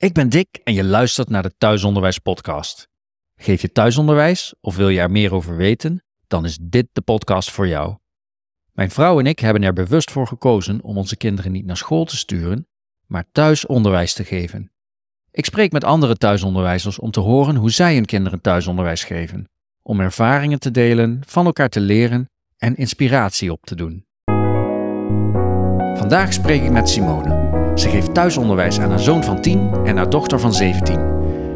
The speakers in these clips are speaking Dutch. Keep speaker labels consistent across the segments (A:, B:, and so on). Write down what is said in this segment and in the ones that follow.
A: Ik ben Dick en je luistert naar de Thuisonderwijs Podcast. Geef je thuisonderwijs of wil je er meer over weten? Dan is dit de podcast voor jou. Mijn vrouw en ik hebben er bewust voor gekozen om onze kinderen niet naar school te sturen, maar thuisonderwijs te geven. Ik spreek met andere thuisonderwijzers om te horen hoe zij hun kinderen thuisonderwijs geven, om ervaringen te delen, van elkaar te leren en inspiratie op te doen. Vandaag spreek ik met Simone. Ze geeft thuisonderwijs aan haar zoon van 10 en haar dochter van 17.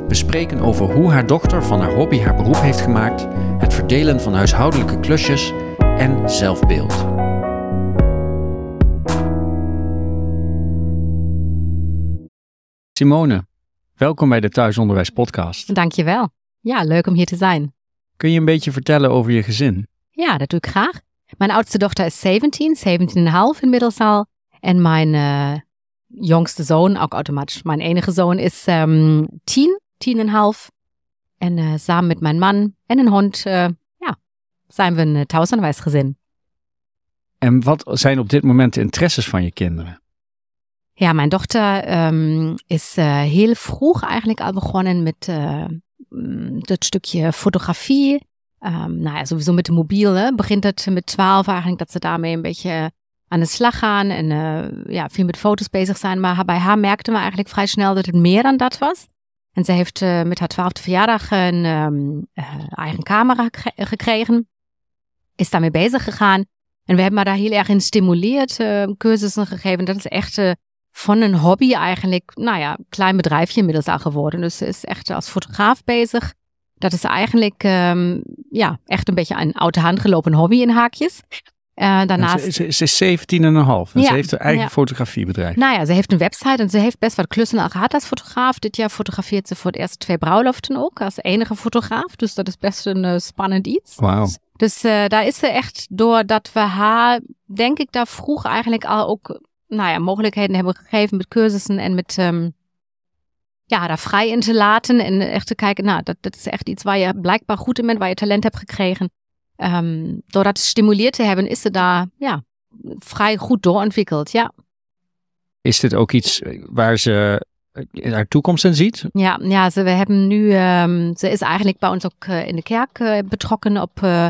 A: We spreken over hoe haar dochter van haar hobby haar beroep heeft gemaakt, het verdelen van huishoudelijke klusjes en zelfbeeld. Simone, welkom bij de Thuisonderwijs Podcast.
B: Dankjewel. Ja, leuk om hier te zijn.
A: Kun je een beetje vertellen over je gezin?
B: Ja, dat doe ik graag. Mijn oudste dochter is 17, 17,5 inmiddels al. En mijn uh, jongste zoon, ook automatisch mijn enige zoon, is um, 10, 10,5. En uh, samen met mijn man en een hond, uh, ja, zijn we een uh, thuisonderwijsgezin.
A: En wat zijn op dit moment de interesses van je kinderen?
B: Ja, mijn dochter um, is heel vroeg eigenlijk al begonnen met dat stukje fotografie. Um, nou ja, sowieso met de mobiel. Hè, begint het met 12 eigenlijk dat ze daarmee een beetje aan de slag gaan en uh, ja, veel met foto's bezig zijn. Maar bij haar merkten we eigenlijk vrij snel dat het meer dan dat was. En ze heeft uh, met haar twaalfde verjaardag een um, uh, eigen camera gekregen. Is daarmee bezig gegaan. En we hebben haar daar heel erg in gestimuleerd, cursussen gegeven. Dat is echt van een hobby eigenlijk, nou ja, klein bedrijfje inmiddels al geworden. Dus ze is echt als fotograaf bezig. Dat is eigenlijk um, ja, echt een beetje een oude hand gelopen hobby in haakjes.
A: Uh, daarnaast... Ze, ze, is 17 en een half en ja, ze heeft haar eigen ja. fotografiebedrijf.
B: Nou ja, ze heeft een website en ze heeft best wat klussen al gehad als fotograaf. Dit jaar fotografeert ze voor het eerst twee bruiloften ook als enige fotograaf. Dus dat is best een uh, spannend iets.
A: Wauw.
B: Dus uh, daar is ze echt, doordat we haar, denk ik, daar vroeg eigenlijk al ook, nou ja, mogelijkheden hebben gegeven met cursussen en met, um, ja, daar vrij in te laten en echt te kijken, nou, dat, dat is echt iets waar je blijkbaar goed in bent, waar je talent hebt gekregen. Um, door dat gestimuleerd te hebben, is ze daar ja, vrij goed doorontwikkeld. Ja.
A: Is dit ook iets waar ze haar toekomst in ziet?
B: Ja, ja ze, we hebben nu, um, ze is eigenlijk bij ons ook uh, in de kerk uh, betrokken op uh,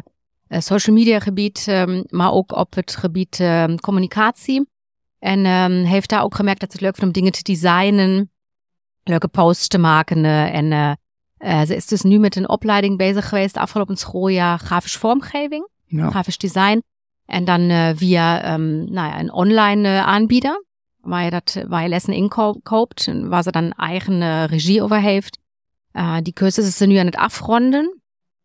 B: social media gebied, um, maar ook op het gebied communicatie. En heeft daar ook gemerkt dat ze het leuk vindt om dingen te designen, leuke posts te maken en uh, ze is dus nu met een opleiding bezig geweest, afgelopen schooljaar, grafisch vormgeving, ja. grafisch design. En dan uh, via um, nou ja, een online uh, aanbieder, waar je, dat, waar je lessen inkoopt, waar ze dan eigen regie over heeft. die cursus is ze nu aan het afronden.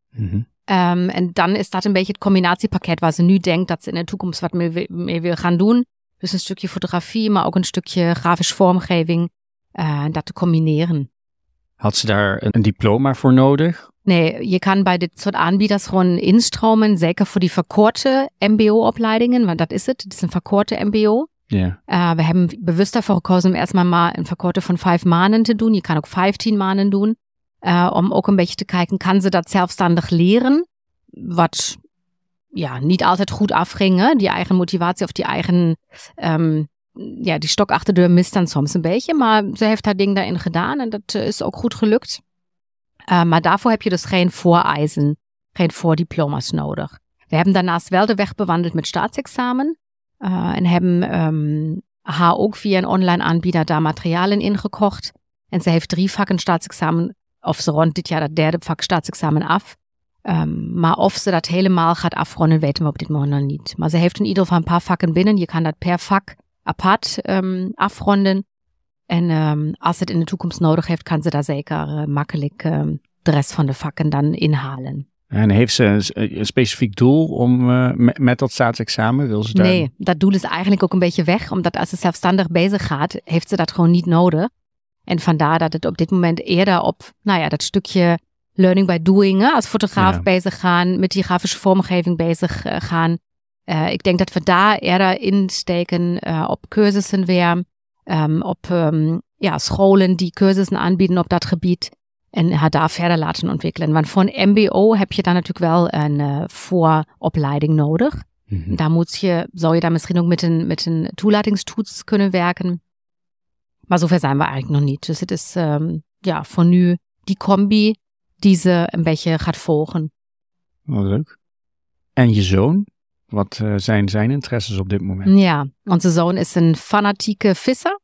B: Mm -hmm. um, en dan is dat een beetje het combinatiepakket waar ze nu denkt dat ze in de toekomst wat mee, mee wil gaan doen. Dus een stukje fotografie, maar ook een stukje grafisch vormgeving. dat te combineren.
A: Had ze daar een diploma voor nodig?
B: Nee, je kan bij dit soort aanbieders gewoon instromen, zeker voor die verkorte MBO-opleidingen, want dat is het, het is een verkorte MBO.
A: Ja.
B: Uh, we hebben bewust daarvoor gekozen om erstmal maar een verkorte van vijf maanden te doen. Je kan ook vijftien maanden doen, uh, om ook een beetje te kijken, kan ze dat zelfstandig leren? Wat ja, niet altijd goed afging, hè? die eigen motivatie of die eigen um, ja, die stok achter de deur mist dan soms een beetje. Maar ze heeft haar ding daarin gedaan en dat is ook goed gelukt. Uh, maar daarvoor heb je dus geen vooreisen, geen voordiploma's nodig. We hebben daarnaast wel de weg bewandeld met staatsexamen. Uh, en hebben um, haar ook via een online aanbieder daar materialen ingekocht. En ze heeft drie vakken staatsexamen, of ze rondt dit jaar dat derde vak staatsexamen af. Um, maar of ze dat helemaal gaat afronden, weten we op dit moment nog niet. Maar ze heeft in ieder geval een paar vakken binnen. Je kan dat per vak apart um, afronden. En um, als het in de toekomst nodig heeft, kan ze daar zeker uh, makkelijk um, de rest van de vakken dan inhalen.
A: En heeft ze een, een specifiek doel om uh, met, met, dat staatsexamen? Wil ze daar...
B: Nee, dat doel is eigenlijk ook een beetje weg, omdat als ze zelfstandig bezig gaat, heeft ze dat gewoon niet nodig. En vandaar dat het op dit moment eerder op, nou ja, dat stukje learning by doing, hè, als fotograaf ja. bezig gaan, met die grafische vormgeving bezig uh, gaan. Uh, ik denk dat we daar eerder insteken uh, op cursussen weer, um, op um, ja, scholen die cursussen aanbieden op dat gebied en haar daar verder laten ontwikkelen. Want voor een MBO heb je dan natuurlijk wel een uh, vooropleiding nodig. Mm -hmm. Daar moet je, zou je daar misschien ook met een, met een toelatingstoets kunnen werken. Maar zover zijn we eigenlijk nog niet. Dus het is um, ja, voor nu die combi die ze een beetje gaat volgen.
A: Wat leuk. En je zoon? Wat uh, zijn zijn interesses op dit moment?
B: Ja, onze zoon is een fanatieke visser.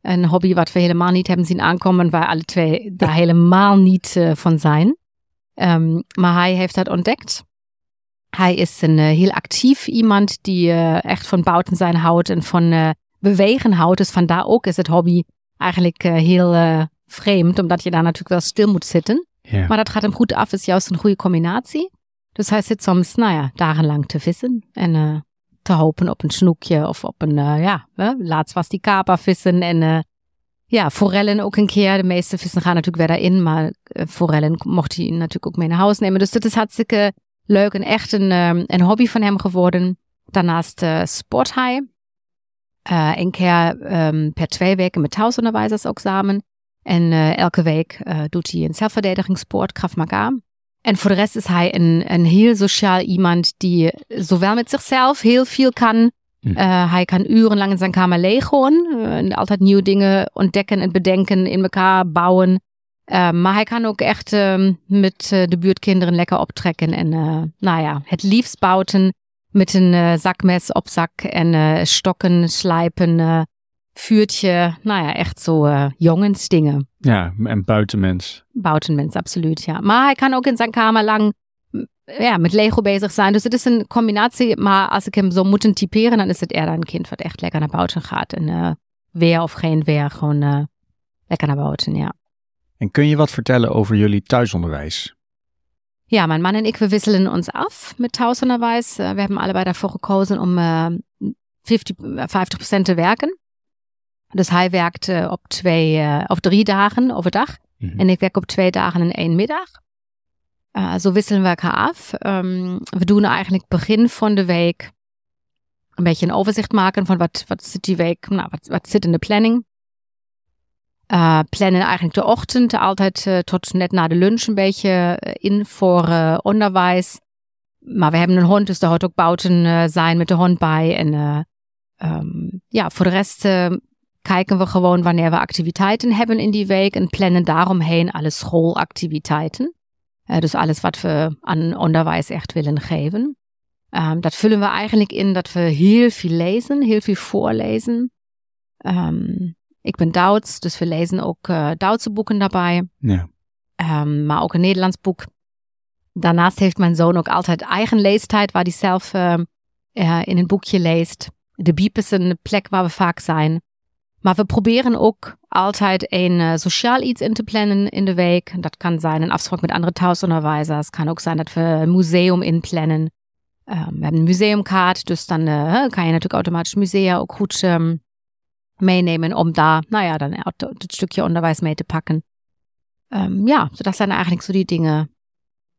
B: Een hobby wat we helemaal niet hebben zien aankomen, waar alle twee daar helemaal niet uh, van zijn. Um, maar hij heeft dat ontdekt. Hij is een uh, heel actief iemand die echt van buiten zijn houdt en van bewegen houdt. Dus vandaar ook is het hobby eigenlijk heel vreemd, omdat je daar natuurlijk wel stil moet zitten. Maar dat gaat hem goed af, is juist een goede combinatie. Dus hij zit soms, nou ja, dagenlang te vissen en uh, te hopen op een snoekje of op een, uh, ja, laatst was die kapa vissen en ja, forellen ook een keer. De meeste vissen gaan natuurlijk weer daarin, maar forellen mocht hij natuurlijk ook mee naar huis nemen. Dus dat is hartstikke leuk en echt een, een hobby van hem geworden. Daarnaast sport hij. een keer um, per twee weken met thuisonderwijzers ook samen. En elke week doet hij een zelfverdedigingssport, Krav Maga. En voor de rest is hij een, een heel sociaal iemand die zowel met zichzelf heel veel kan. Hm. Uh, hij kan urenlang in zijn kamer leeghoorn. Uh, altijd nieuwe dingen ontdekken en bedenken, in elkaar bouwen. Uh, maar hij kan ook echt met de buurtkinderen lekker optrekken. En nou ja, het liefst bouwen met een zakmes op zak en stokken slijpen vuurtje, nou ja, echt zo uh, jongensdingen.
A: Ja, en buitenmens.
B: Buitenmens, absoluut, ja. Maar hij kan ook in zijn kamer lang ja, met Lego bezig zijn. Dus het is een combinatie. Maar als ik hem zo moet typeren, dan is het eerder een kind wat echt lekker naar buiten gaat. En uh, weer of geen weer, gewoon uh, lekker naar buiten, ja.
A: En kun je wat vertellen over jullie thuisonderwijs?
B: Ja, mijn man en ik, we wisselen ons af met thuisonderwijs. we hebben allebei daarvoor gekozen om 50, 50% te werken. Dus hij werkt uh, op twee uh, of drie dagen overdag. Mm -hmm. En ik werk op twee dagen en één middag. Uh, zo wisselen we elkaar af. Um, we doen eigenlijk begin van de week een beetje een overzicht maken van wat, wat zit die week, nou, wat, wat zit in de planning. Uh, plannen eigenlijk de ochtend altijd uh, tot net na de lunch een beetje in voor uh, onderwijs. Maar we hebben een hond, dus daar hoort ook buiten zijn met de hond bij. En um, ja, voor de rest kijken we gewoon wanneer we activiteiten hebben in die week en plannen daaromheen alle schoolactiviteiten. Uh, dus alles wat we aan onderwijs echt willen geven. Um, dat vullen we eigenlijk in dat we heel veel lezen, heel veel voorlezen. Um, ik ben Duits, dus we lezen ook uh, Duitse boeken daarbij.
A: Ja.
B: Um, maar ook een Nederlands boek. Daarnaast heeft mijn zoon ook altijd eigen leestijd, waar hij zelf uh, in een boekje leest. De Biep is een plek waar we vaak zijn. Maar we proberen ook altijd een uh, sociaal iets in te plannen in de week. Dat kan zijn een afspraak met andere thuisonderwijzers. Het kan ook zijn dat we een museum inplannen. Um, we hebben een museumkaart, dus dan uh, kan je natuurlijk automatisch musea ook goed um, meenemen om daar, nou ja, dan het stukje onderwijs mee te pakken. Um, ja, so dat zijn eigenlijk zo die dingen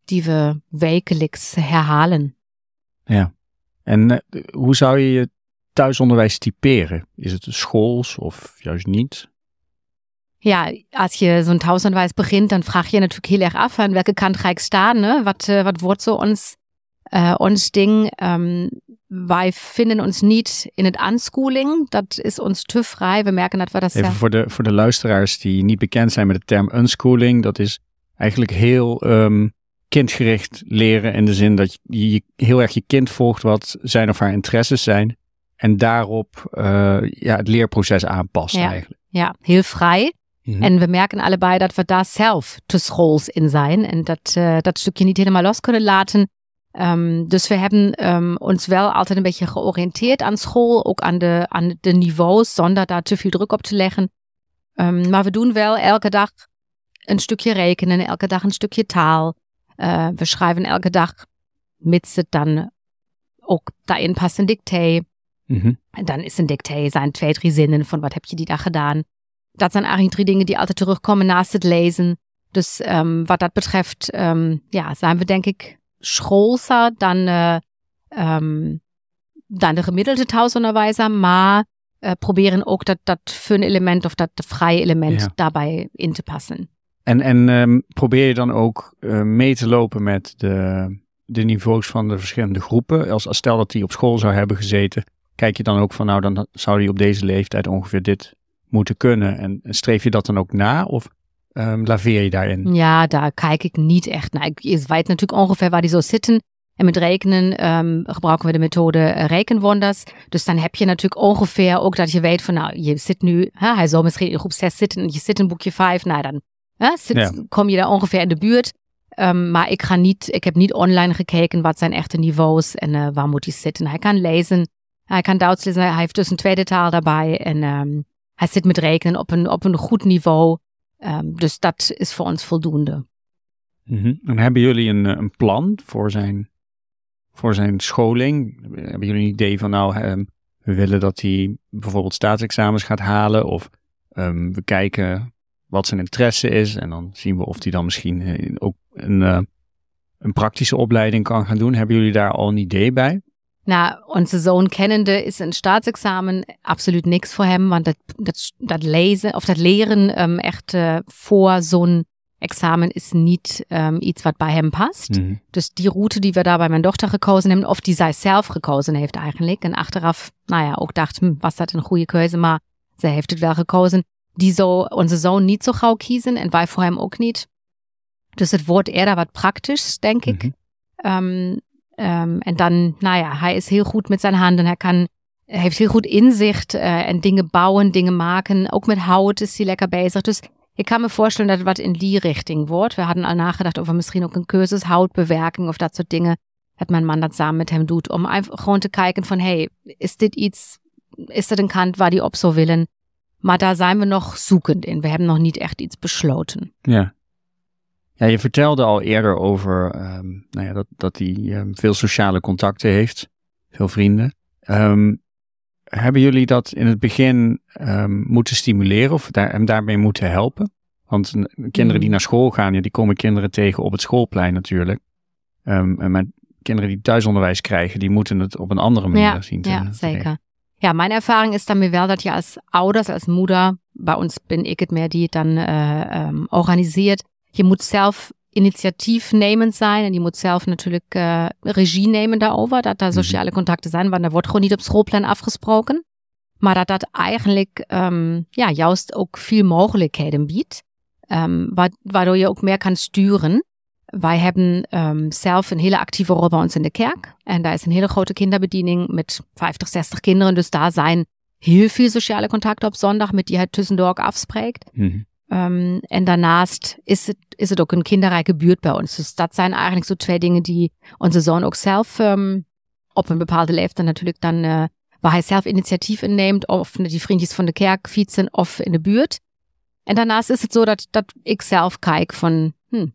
B: die we wekelijks herhalen.
A: Ja, en uh, hoe zou je je thuisonderwijs typeren? Is het schools of juist niet?
B: Ja, als je zo'n thuisonderwijs begint, dan vraag je natuurlijk heel erg af, aan welke kant ga ik staan? Ne? Wat, uh, wat wordt zo ons, uh, ons ding? Um, wij vinden ons niet in het unschooling. Dat is ons te vrij. We merken dat we dat
A: Even voor de, voor de luisteraars die niet bekend zijn met de term unschooling. Dat is eigenlijk heel um, kindgericht leren in de zin dat je heel erg je kind volgt wat zijn of haar interesses zijn. En daarop uh, ja, het leerproces aanpassen
B: ja.
A: eigenlijk.
B: Ja, heel vrij. -hmm. En we merken allebei dat we daar zelf te schools in zijn. En dat, uh, dat stukje niet helemaal los kunnen laten. Um, dus we hebben um, ons wel altijd een beetje georiënteerd aan school. Ook aan de, aan de niveaus, zonder daar te veel druk op te leggen. Um, maar we doen wel elke dag een stukje rekenen. Elke dag een stukje taal. Uh, we schrijven elke dag, mits het dan ook daarin past een dicté. En dan is een dicté, zijn twee, drie zinnen van wat heb je die dag gedaan. Dat zijn eigenlijk drie dingen die altijd terugkomen naast het lezen. Dus um, wat dat betreft, um, ja, zijn we denk ik schoolser dan, uh, um, dan de gemiddelde thuisonderwijzer, maar uh, proberen ook dat, dat fun-element of dat vrije element
A: Ja.
B: daarbij in te passen.
A: En, en um, probeer je dan ook uh, mee te lopen met de, de niveaus van de verschillende groepen? Als, als stel dat die op school zou hebben gezeten, kijk je dan ook van nou, dan zou die op deze leeftijd ongeveer dit moeten kunnen. En streef je dat dan ook na of um, laveer je daarin?
B: Ja, daar kijk ik niet echt naar. Ik weet natuurlijk ongeveer waar die zo zitten. En met rekenen um, gebruiken we de methode uh, rekenwonders. Dus dan heb je natuurlijk ongeveer ook dat je weet van nou, je zit nu, hè, hij zal misschien in groep 6 zitten en je zit in boekje 5. Nou, dan hè, zit, ja. kom je daar ongeveer in de buurt. Um, maar ik ga niet, ik heb niet online gekeken wat zijn echte niveaus en uh, waar moet hij zitten. Hij kan lezen, hij kan Duits lezen, hij heeft dus een tweede taal daarbij en um, hij zit met rekenen op een, op een goed niveau. Um, dus dat is voor ons voldoende.
A: Mm. En hebben jullie een, een plan voor zijn voor zijn scholing? Hebben jullie een idee van nou, um, we willen dat hij bijvoorbeeld staatsexamens gaat halen of we kijken wat zijn interesse is en dan zien we of hij dan misschien uh, ook een, uh, een praktische opleiding kan gaan doen. Hebben jullie daar al een idee bij?
B: Nou, onze zoon kennende is een staatsexamen absoluut niks voor hem, want dat, dat, dat lezen of dat leren um, echt uh, voor zo'n examen is niet um, iets wat bij hem past. Mhm. Dus die route die we da bij mijn dochter gekozen hebben, of die zij zelf gekozen heeft eigenlijk. En achteraf, nou ja, ook dacht, hm, was dat een goede keuze, maar zij heeft het wel gekozen. Die zou onze zoon niet zo gauw kiezen en wij voor hem ook niet. Dus het wordt eerder wat praktisch, denk ik. Mhm. Um, um, en dan, nou ja, hij is heel goed met zijn handen. Hij kan, hij heeft heel goed inzicht uh, en dingen bouwen, dingen maken. Ook met hout is hij lekker bezig. Dus ik kan me voorstellen dat wat in die richting wordt. We hadden al nagedacht over misschien ook een cursus houtbewerking of dat soort dingen. Dat mijn man dat samen met hem doet. Om einfach gewoon te kijken van, hey, is dit iets, is dit een kant waar die op zou willen? Maar daar zijn we nog zoekend in. We hebben nog niet echt iets besloten.
A: Ja. Ja, je vertelde al eerder over um, nou ja, dat, dat hij um, veel sociale contacten heeft. Veel vrienden. Um, hebben jullie dat in het begin moeten stimuleren of daar, hem daarmee moeten helpen? Want kinderen die hmm. naar school gaan, ja, die komen kinderen tegen op het schoolplein natuurlijk. En met kinderen die thuisonderwijs krijgen, die moeten het op een andere manier
B: ja,
A: zien
B: te Ja, zeker. Ja, mijn ervaring is daarmee wel dat je als ouders, als moeder, bij ons ben ik het meer die het dan um, organiseert. Je moet zelf initiatiefnemend zijn en je moet zelf natuurlijk uh, regie nemen daarover, dat daar mhm. sociale contacten zijn, want er wordt gewoon niet op schoolplan afgesproken. Maar dat dat eigenlijk um, ja, juist ook veel mogelijkheden biedt, um, waardoor je ook meer kan sturen. Wij hebben um, zelf een hele actieve rol bij ons in de kerk. En daar is een hele grote kinderbediening met 50, 60 kinderen. Dus daar zijn heel veel sociale contacten op zondag, met die hij tussendoor ook afspreekt. Mm Um, en daarnaast is het, is het ook een kinderrijke buurt bij ons. Dus dat zijn eigenlijk zo twee dingen die onze zoon ook zelf um, op een bepaalde leeftijd natuurlijk dan, uh, waar hij zelf initiatief inneemt, of die vriendjes van de kerk fietsen of in de buurt. En daarnaast is het zo dat, dat ik zelf kijk van, hm,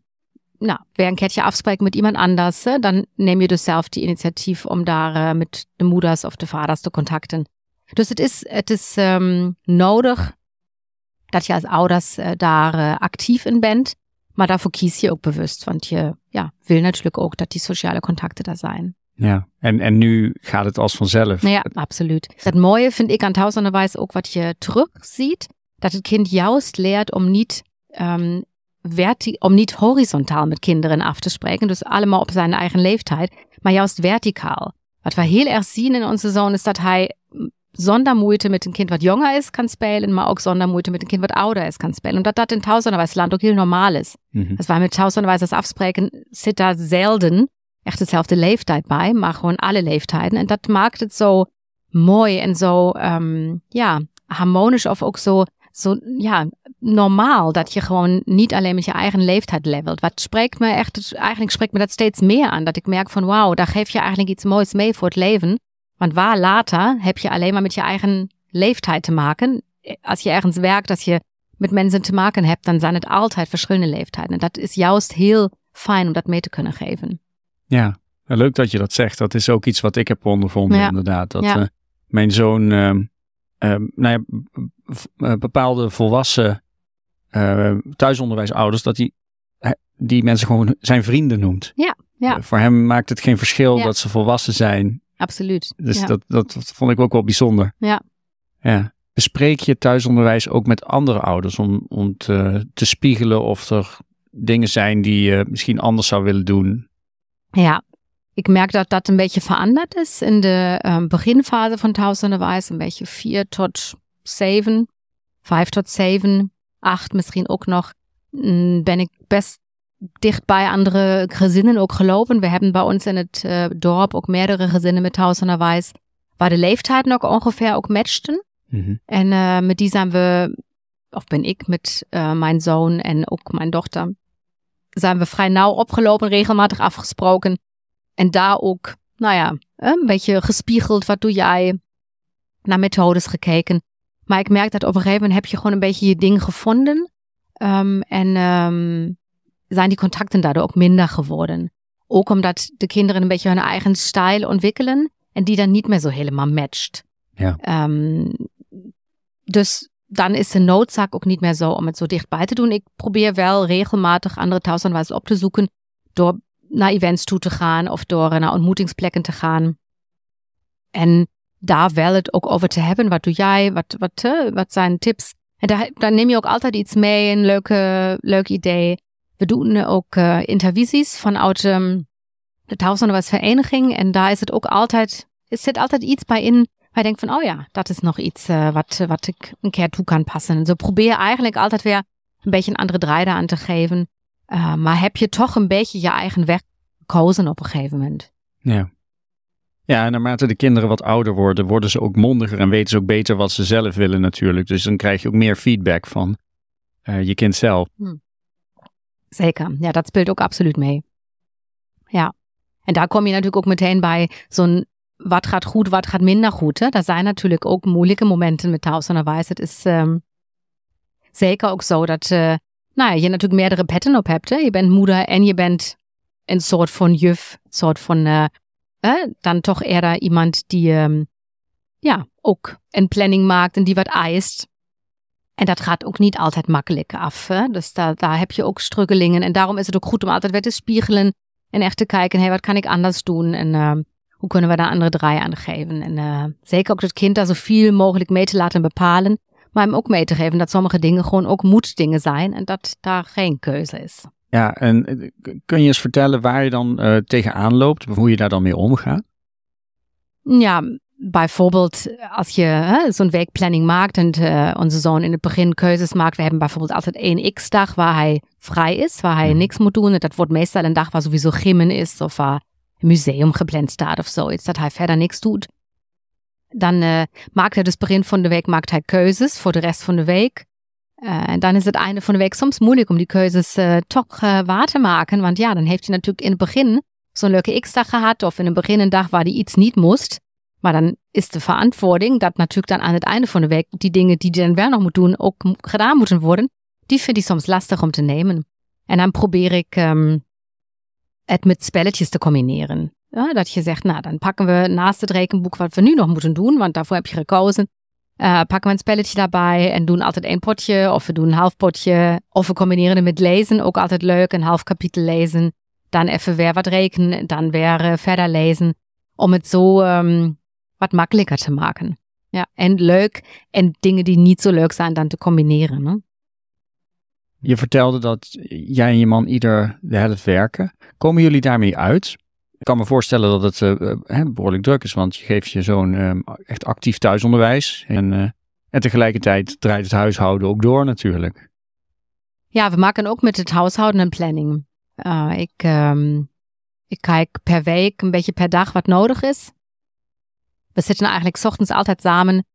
B: nou, wer een keertje afspreekt met iemand anders, dan neem je dus zelf die initiatief om daar uh, met de moeders of de vaders te contacten. Dus het is, het is um, nodig dat je als ouders uh, daar uh, actief in bent. Maar daarvoor kies je ook bewust, want je ja, wil natuurlijk ook dat die sociale contacten daar zijn.
A: Ja, en, en nu gaat het als vanzelf.
B: Ja, absoluut. Het mooie vind ik aan thuisonderwijs ook wat je terugziet, dat het kind juist leert om niet, um, verti om niet horizontaal met kinderen af te spreken, dus allemaal op zijn eigen leeftijd, maar juist verticaal. Wat we heel erg zien in onze zoon is dat hij zonder moeite met een kind wat jonger is kan spelen, maar ook zonder moeite met een kind wat ouder is kan spelen. Omdat dat in thuisonderwijsland ook heel normaal is. Mhm. Als wij met thuisonderwijzers afspreken, zit daar zelden echt dezelfde leeftijd bij, maar gewoon alle leeftijden. En dat maakt het zo mooi en zo, um, ja, harmonisch of ook zo, zo, ja, normaal. Dat je gewoon niet alleen met je eigen leeftijd levelt. Wat spreekt me echt, eigenlijk spreekt me dat steeds meer aan. Dat ik merk van, wauw, daar geef je eigenlijk iets moois mee voor het leven. Want waar later heb je alleen maar met je eigen leeftijd te maken. Als je ergens werkt, als je met mensen te maken hebt, dan zijn het altijd verschillende leeftijden. En dat is juist heel fijn om dat mee te kunnen geven.
A: Ja, leuk dat je dat zegt. Dat is ook iets wat ik heb ondervonden, inderdaad. Dat uh, mijn zoon, uh, uh, nou ja, eh, bepaalde volwassen uh, thuisonderwijsouders, dat hij die mensen gewoon zijn vrienden noemt.
B: Ja, ja.
A: voor hem maakt het geen verschil dat ze volwassen zijn
B: Absoluut.
A: Dus dat, dat vond ik ook wel bijzonder.
B: Ja.
A: Ja. Bespreek je thuisonderwijs ook met andere ouders om, om te, te spiegelen of er dingen zijn die je misschien anders zou willen doen?
B: Ja, ik merk dat dat een beetje veranderd is in de um, beginfase van thuisonderwijs, een beetje vier tot zeven. vijf tot zeven, acht misschien ook nog, mm, ben ik best dicht bij andere gezinnen ook gelopen. We hebben bij ons in het uh, dorp ook meerdere gezinnen met thuisonderwijs, waar de leeftijd nog ongeveer ook matchten.
A: Mhm.
B: En uh, met die zijn we, of ben ik met uh, mijn zoon en ook mijn dochter, zijn we vrij nauw opgelopen, regelmatig afgesproken. En daar ook, nou ja, een beetje gespiegeld. Wat doe jij? Naar methodes gekeken. Maar ik merk dat op een gegeven moment heb je gewoon een beetje je ding gevonden. Um, en um, zijn die contacten daardoor ook minder geworden. Ook omdat de kinderen een beetje hun eigen stijl ontwikkelen en die dan niet meer zo helemaal matcht.
A: Ja.
B: Um, dus dan is de noodzaak ook niet meer zo om het zo dichtbij te doen. Ik probeer wel regelmatig andere thuisaanwijzers op te zoeken door naar events toe te gaan of door naar ontmoetingsplekken te gaan. En daar wel het ook over te hebben. Wat doe jij? Wat, wat, uh, wat zijn tips? En daar, daar neem je ook altijd iets mee, een leuke, leuk idee. We doen ook uh, intervisies vanuit um, de thuisonderwijsvereniging. En daar is het ook altijd, is zit altijd iets bij in waar je denkt van, oh ja, dat is nog iets uh, wat, wat ik een keer toe kan passen. En zo probeer eigenlijk altijd weer een beetje een andere draai aan te geven. Uh, maar heb je toch een beetje je eigen weg gekozen op een gegeven moment.
A: Ja. Ja, en naarmate de kinderen wat ouder worden, worden ze ook mondiger en weten ze ook beter wat ze zelf willen natuurlijk. Dus dan krijg je ook meer feedback van uh, je kind zelf.
B: Hm. Zeker, ja, dat speelt ook absoluut mee. Ja, en daar kom je natuurlijk ook meteen bij zo'n wat gaat goed, wat gaat minder goed. Hè? Er zijn natuurlijk ook moeilijke momenten met thuisonderwijs. Het is um, zeker ook zo dat uh, nou ja, je natuurlijk meerdere petten op hebt. Hè? Je bent moeder en je bent een soort van juf, een soort van uh, uh, dan toch eerder iemand die um, ja ook een planning maakt en die wat eist. En dat gaat ook niet altijd makkelijk af. Hè? Dus daar, daar heb je ook struggelingen. En daarom is het ook goed om altijd weer te spiegelen en echt te kijken, hey, wat kan ik anders doen? En uh, hoe kunnen we daar andere draai aan geven? En uh, zeker ook het kind daar zoveel mogelijk mee te laten bepalen. Maar hem ook mee te geven dat sommige dingen gewoon ook moeddingen zijn en dat daar geen keuze is.
A: Ja, en kun je eens vertellen waar je dan uh, tegenaan loopt, hoe je daar dan mee omgaat?
B: Ja, bijvoorbeeld als je zo'n weekplanning maakt en uh, onze zoon in het begin keuzes maakt. We hebben bijvoorbeeld altijd één x-dag waar hij vrij is, waar hij
A: Mhm.
B: niks moet doen. En dat wordt meestal een dag waar sowieso gimmen is of waar een museum gepland staat of zoiets, dat hij verder niks doet. Dan uh, maakt hij dus begin van de week maakt hij keuzes voor de rest van de week. Uh, en dan is het einde van de week soms moeilijk om die keuzes toch waar te maken. Want ja, dan heeft hij natuurlijk in het begin zo'n leuke x-dag gehad of in het begin een dag waar hij iets niet moest. Maar dan is de verantwoording dat natuurlijk dan aan het einde van de die dingen die hij dan wel nog moet doen ook gedaan moeten worden. Die vind ik soms lastig om te nemen. En dan probeer ik um, het met spelletjes te combineren. Ja, dat je zegt, nou dan pakken we naast het rekenboek wat we nu nog moeten doen, want daarvoor heb je gekozen. Uh, pakken we een spelletje daarbij en doen altijd één potje of we doen een half potje. Of we combineren het met lezen, ook altijd leuk, een half kapitel lezen. Dan even weer wat rekenen, dan weer uh, verder lezen. Om het zo um, wat makkelijker te maken. Ja, en leuk en dingen die niet zo leuk zijn dan te combineren. Hè?
A: Je vertelde dat jij en je man ieder de helft werken. Komen jullie daarmee uit? Ik kan me voorstellen dat het uh, uh, behoorlijk druk is, want je geeft je zo'n uh, echt actief thuisonderwijs. En, uh, en tegelijkertijd draait het huishouden ook door natuurlijk.
B: Ja, we maken ook met het huishouden een planning. Ik, um, ik kijk per week, een beetje per dag wat nodig is. We zitten eigenlijk ochtends altijd samen.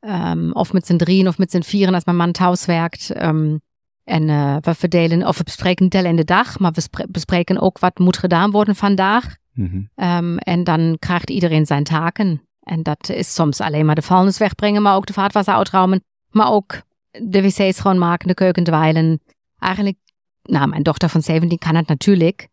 B: Um, of met z'n drieën of met z'n vieren als mijn man thuis werkt. Um, en uh, we verdelen, of we bespreken niet alleen de dag, maar we bespreken ook wat moet gedaan worden vandaag.
A: Mm -hmm.
B: um, en dan krijgt iedereen zijn taken. En dat is soms alleen maar de vuilnis wegbrengen, maar ook de vaatwasser uitruimen. Maar ook de wc's schoonmaken, de keuken dweilen. Eigenlijk, nou, mijn dochter van 17 kan het natuurlijk.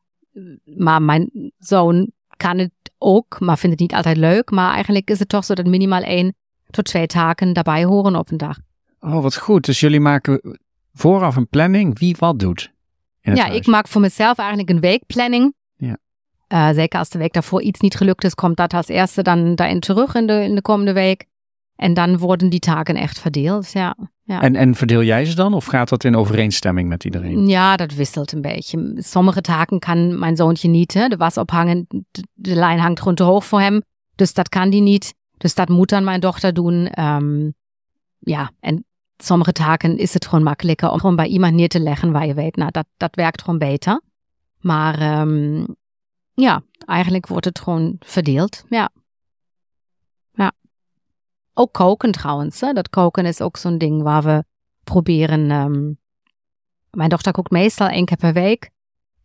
B: Maar mijn zoon kan het ook, maar vindt het niet altijd leuk. Maar eigenlijk is het toch zo dat minimaal één tot twee taken daarbij horen op een dag.
A: Oh, wat goed. Dus jullie maken vooraf een planning wie wat doet.
B: ja, huis. ik maak voor mezelf eigenlijk een weekplanning.
A: Ja.
B: Uh, zeker als de week daarvoor iets niet gelukt is, komt dat als eerste dan daarin terug in de, in de komende week. En dan worden die taken echt verdeeld. Ja. ja.
A: En, en verdeel jij ze dan of gaat dat in overeenstemming met iedereen?
B: Ja, dat wisselt een beetje. Sommige taken kan mijn zoontje niet. Hè? De was ophangen, de, lijn hangt gewoon te hoog voor hem. Dus dat kan die niet. Dus dat moet dan mijn dochter doen. Um, ja, en sommige taken is het gewoon makkelijker om gewoon bij iemand neer te leggen waar je weet, nou, dat, dat werkt gewoon beter. Maar um, ja, eigenlijk wordt het gewoon verdeeld. Ja. Ook koken trouwens. Hè? Dat koken is ook zo'n ding waar we proberen. Um, mijn dochter kookt meestal één keer per week.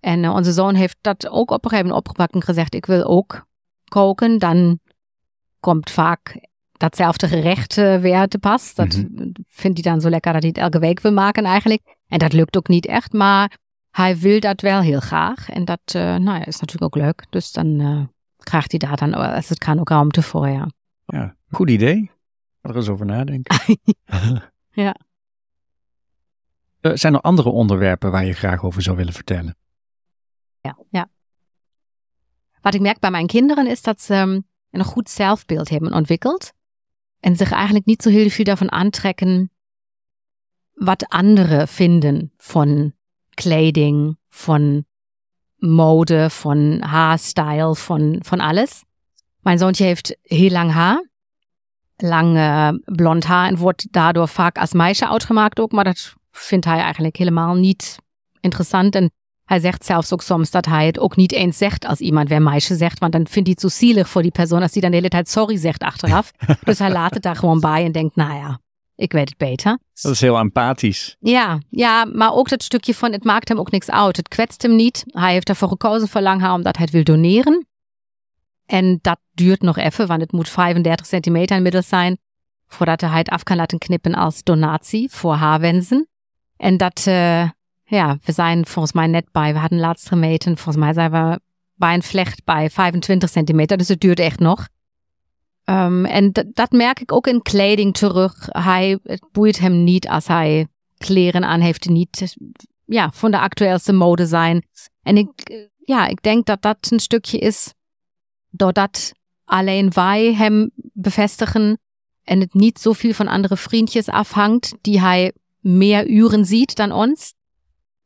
B: En uh, onze zoon heeft dat ook op een gegeven moment opgepakt en gezegd: Ik wil ook koken. Dan komt vaak datzelfde gerecht uh, weer te pas. Dat mm -hmm. vindt hij dan zo lekker dat hij het elke week wil maken eigenlijk. En dat lukt ook niet echt, maar hij wil dat wel heel graag. En dat uh, nou ja, is natuurlijk ook leuk. Dus dan krijgt hij daar dan, als het kan, ook ruimte voor, ja.
A: Ja, goed idee. Er eens over nadenken.
B: ja.
A: Uh, zijn er andere onderwerpen waar je graag over zou willen vertellen?
B: Ja, ja. Wat ik merk bij mijn kinderen is dat ze um, een goed zelfbeeld hebben ontwikkeld. En zich eigenlijk niet zo heel veel davon aantrekken, wat anderen vinden van kleding, van mode, van haarstyle, van, van alles. Mijn zoontje heeft heel lang haar. Lang uh, blond haar en wordt daardoor vaak als meisje uitgemaakt ook. Maar dat vindt hij eigenlijk helemaal niet interessant. En hij zegt zelfs ook soms dat hij het ook niet eens zegt als iemand weer meisje zegt. Want dan vindt hij het zo zielig voor die persoon als die dan de hele tijd sorry zegt achteraf. dus hij laat het daar gewoon bij en denkt, nou ja, ik weet het beter.
A: Dat is heel empathisch.
B: Ja, ja, maar ook dat stukje van het maakt hem ook niks uit. Het kwetst hem niet. Hij heeft ervoor gekozen voor lang haar omdat hij het wil doneren. En dat duurt nog even, want het moet 35 centimeter inmiddels zijn voordat hij het af kan laten knippen als donatie voor haarwensen. En dat, uh, ja, we zijn volgens mij net bij, we hadden laatst gemeten, volgens mij zijn we bij een vlecht bij 25 centimeter, dus het duurt echt nog. Um, en dat merk ik ook in kleding terug. Hij, het boeit hem niet als hij kleren aan heeft die niet ja, van de actueelste mode zijn. En ik, ja, ik denk dat dat een stukje is doordat alleen wij hem bevestigen en het niet zoveel van andere vriendjes afhangt, die hij meer uren ziet dan ons.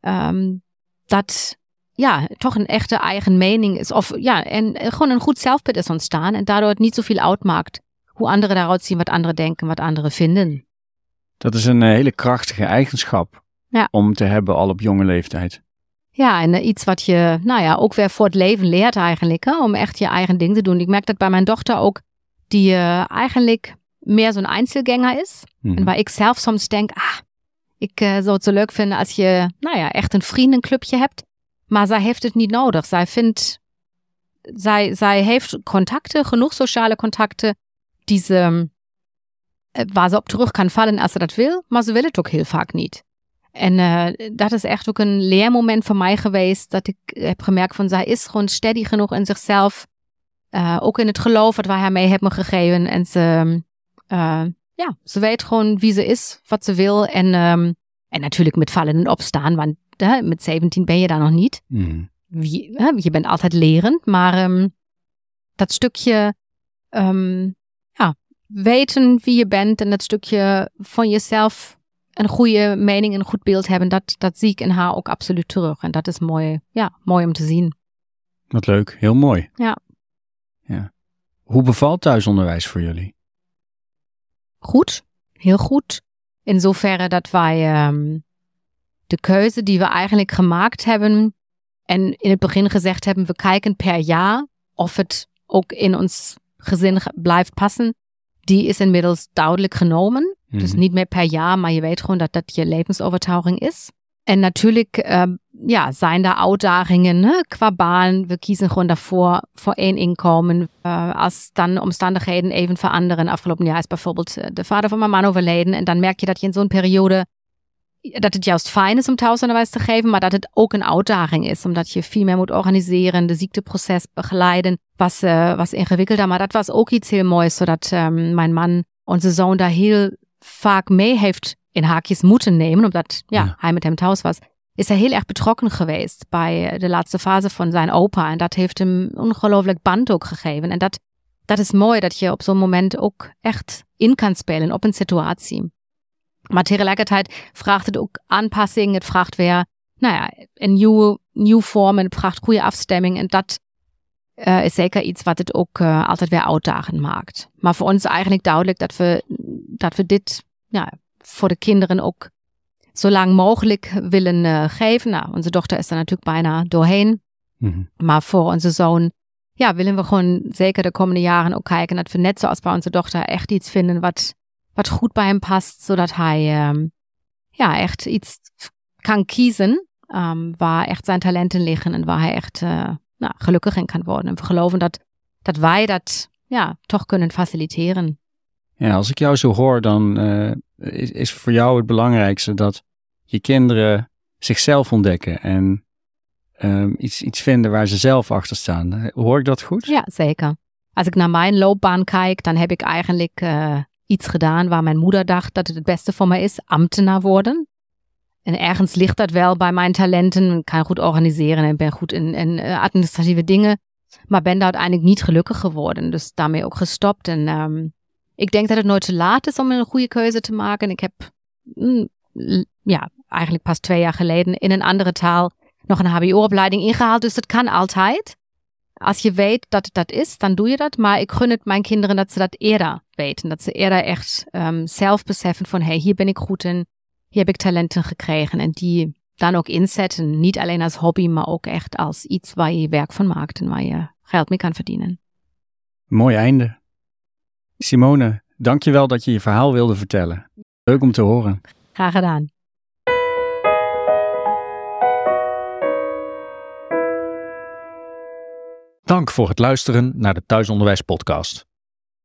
B: Um, dat ja, toch een echte eigen mening is. Of ja, en gewoon een goed zelfbeeld is ontstaan. En daardoor het niet zoveel uitmaakt hoe anderen daaruit zien, wat anderen denken, wat anderen vinden.
A: Dat is een hele krachtige eigenschap
B: ja.
A: om te hebben al op jonge leeftijd.
B: Ja, en uh, iets wat je, nou ja, ook weer voor het leven leert eigenlijk, hè, om echt je eigen ding te doen. Ik merk dat bij mijn dochter ook, die uh, eigenlijk meer zo'n Einzelgänger is.
A: Mhm.
B: En waar ik zelf soms denk, ah, ik uh, zou het zo leuk vinden als je, nou ja, echt een vriendenclubje hebt. Maar zij heeft het niet nodig. Zij vindt, zij, zij heeft contacten, genoeg sociale contacten, die ze, waar ze op terug kan vallen als ze dat wil, maar ze wil het ook heel vaak niet. En uh, dat is echt ook een leermoment voor mij geweest, dat ik heb gemerkt van zij is gewoon steady genoeg in zichzelf, uh, ook in het geloof wat wij haar mee hebben gegeven. En ze, uh, ja, ze weet gewoon wie ze is, wat ze wil en, um, en natuurlijk met vallen en opstaan, want hè, met 17 ben je daar nog niet.
A: Mm.
B: Wie, hè, je bent altijd lerend, maar um, dat stukje um, ja, weten wie je bent en dat stukje van jezelf een goede mening en een goed beeld hebben, dat, dat zie ik in haar ook absoluut terug. En dat is mooi, ja, mooi om te zien.
A: Wat leuk, heel mooi.
B: Ja.
A: ja. Hoe bevalt thuisonderwijs voor jullie?
B: Goed, heel goed. In zoverre dat wij um, de keuze die we eigenlijk gemaakt hebben en in het begin gezegd hebben, we kijken per jaar of het ook in ons gezin blijft passen, die is inmiddels duidelijk genomen.
A: Mhm.
B: Dus niet meer per jaar, maar je weet gewoon dat dat je levensovertuiging is. En natuurlijk um, ja, zijn daar uitdagingen hè, qua baan. We kiezen gewoon daarvoor voor één inkomen. Uh, als dan omstandigheden even veranderen. Afgelopen jaar is bijvoorbeeld uh, de vader van mijn man overleden. En dan merk je dat je in zo'n periode dat het juist fijn is om thuisonderwijs te geven, maar dat het ook een uitdaging is, omdat je veel meer moet organiseren, de ziekteproces begeleiden, was, uh, was ingewikkelder. Maar dat was ook iets heel moois, zodat um, mijn man onze zoon daar heel vaak mee heeft in haakjes moeten nemen, omdat ja,
A: Ja.
B: hij met hem thuis was. Is hij heel erg betrokken geweest bij de laatste fase van zijn opa. En dat heeft hem ongelooflijk band ook gegeven. En dat, dat is mooi, dat je op zo'n moment ook echt in kan spelen op een situatie. Maar tegelijkertijd vraagt het ook aanpassing. Het vraagt weer, nou ja, een nieuwe, nieuwe vorm. Het vraagt goede afstemming. En dat uh, is zeker iets wat het ook uh, altijd weer uitdagend maakt. Maar voor ons is eigenlijk duidelijk dat we, dat we dit ja, voor de kinderen ook zo lang mogelijk willen uh, geven. Nou, onze dochter is er natuurlijk bijna doorheen. Mm Maar voor onze zoon, ja, willen we gewoon zeker de komende jaren ook kijken dat we net zoals bij onze dochter echt iets vinden wat, wat goed bij hem past, zodat hij um, ja, echt iets kan kiezen um, waar echt zijn talenten liggen en waar hij echt uh, nou, gelukkig in kan worden. En we geloven dat, dat wij dat ja, toch kunnen faciliteren.
C: Ja, als ik jou zo hoor, dan uh, is, is voor jou het belangrijkste dat je kinderen zichzelf ontdekken en um, iets, iets vinden waar ze zelf achter staan. Hoor ik dat goed?
B: Ja, zeker. Als ik naar mijn loopbaan kijk, dan heb ik eigenlijk uh, iets gedaan waar mijn moeder dacht dat het het beste voor me is, ambtenaar worden. En ergens ligt dat wel bij mijn talenten. Ik kan goed organiseren en ben goed in, uh, administratieve dingen. Maar ben daar uiteindelijk niet gelukkig geworden. Dus daarmee ook gestopt. En um, ik denk dat het nooit te laat is om een goede keuze te maken. Ik heb mm, ja, eigenlijk pas twee jaar geleden in een andere taal nog een HBO-opleiding ingehaald. Dus dat kan altijd. Als je weet dat het dat is, dan doe je dat. Maar ik gun het mijn kinderen dat ze dat eerder weten. Dat ze eerder echt um, zelf beseffen van, hey, hier ben ik goed in. Hier heb ik talenten gekregen. En die dan ook inzetten. Niet alleen als hobby, maar ook echt als iets waar je werk van maakt en waar je geld mee kan verdienen.
C: Mooi einde. Simone, dankjewel dat je je verhaal wilde vertellen. Leuk om te horen.
B: Graag gedaan.
A: Dank voor het luisteren naar de Thuisonderwijs Podcast.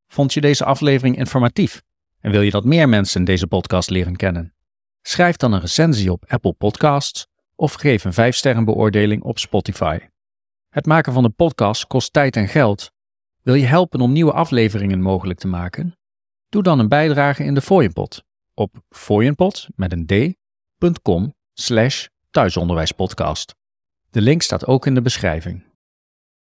A: Vond je deze aflevering informatief en wil je dat meer mensen deze podcast leren kennen? Schrijf dan een recensie op Apple Podcasts of geef een 5-sterren beoordeling op Spotify. Het maken van de podcast kost tijd en geld. Wil je helpen om nieuwe afleveringen mogelijk te maken? Doe dan een bijdrage in de Fooienpot op fooienpot met een d.com slash thuisonderwijspodcast. De link staat ook in de beschrijving.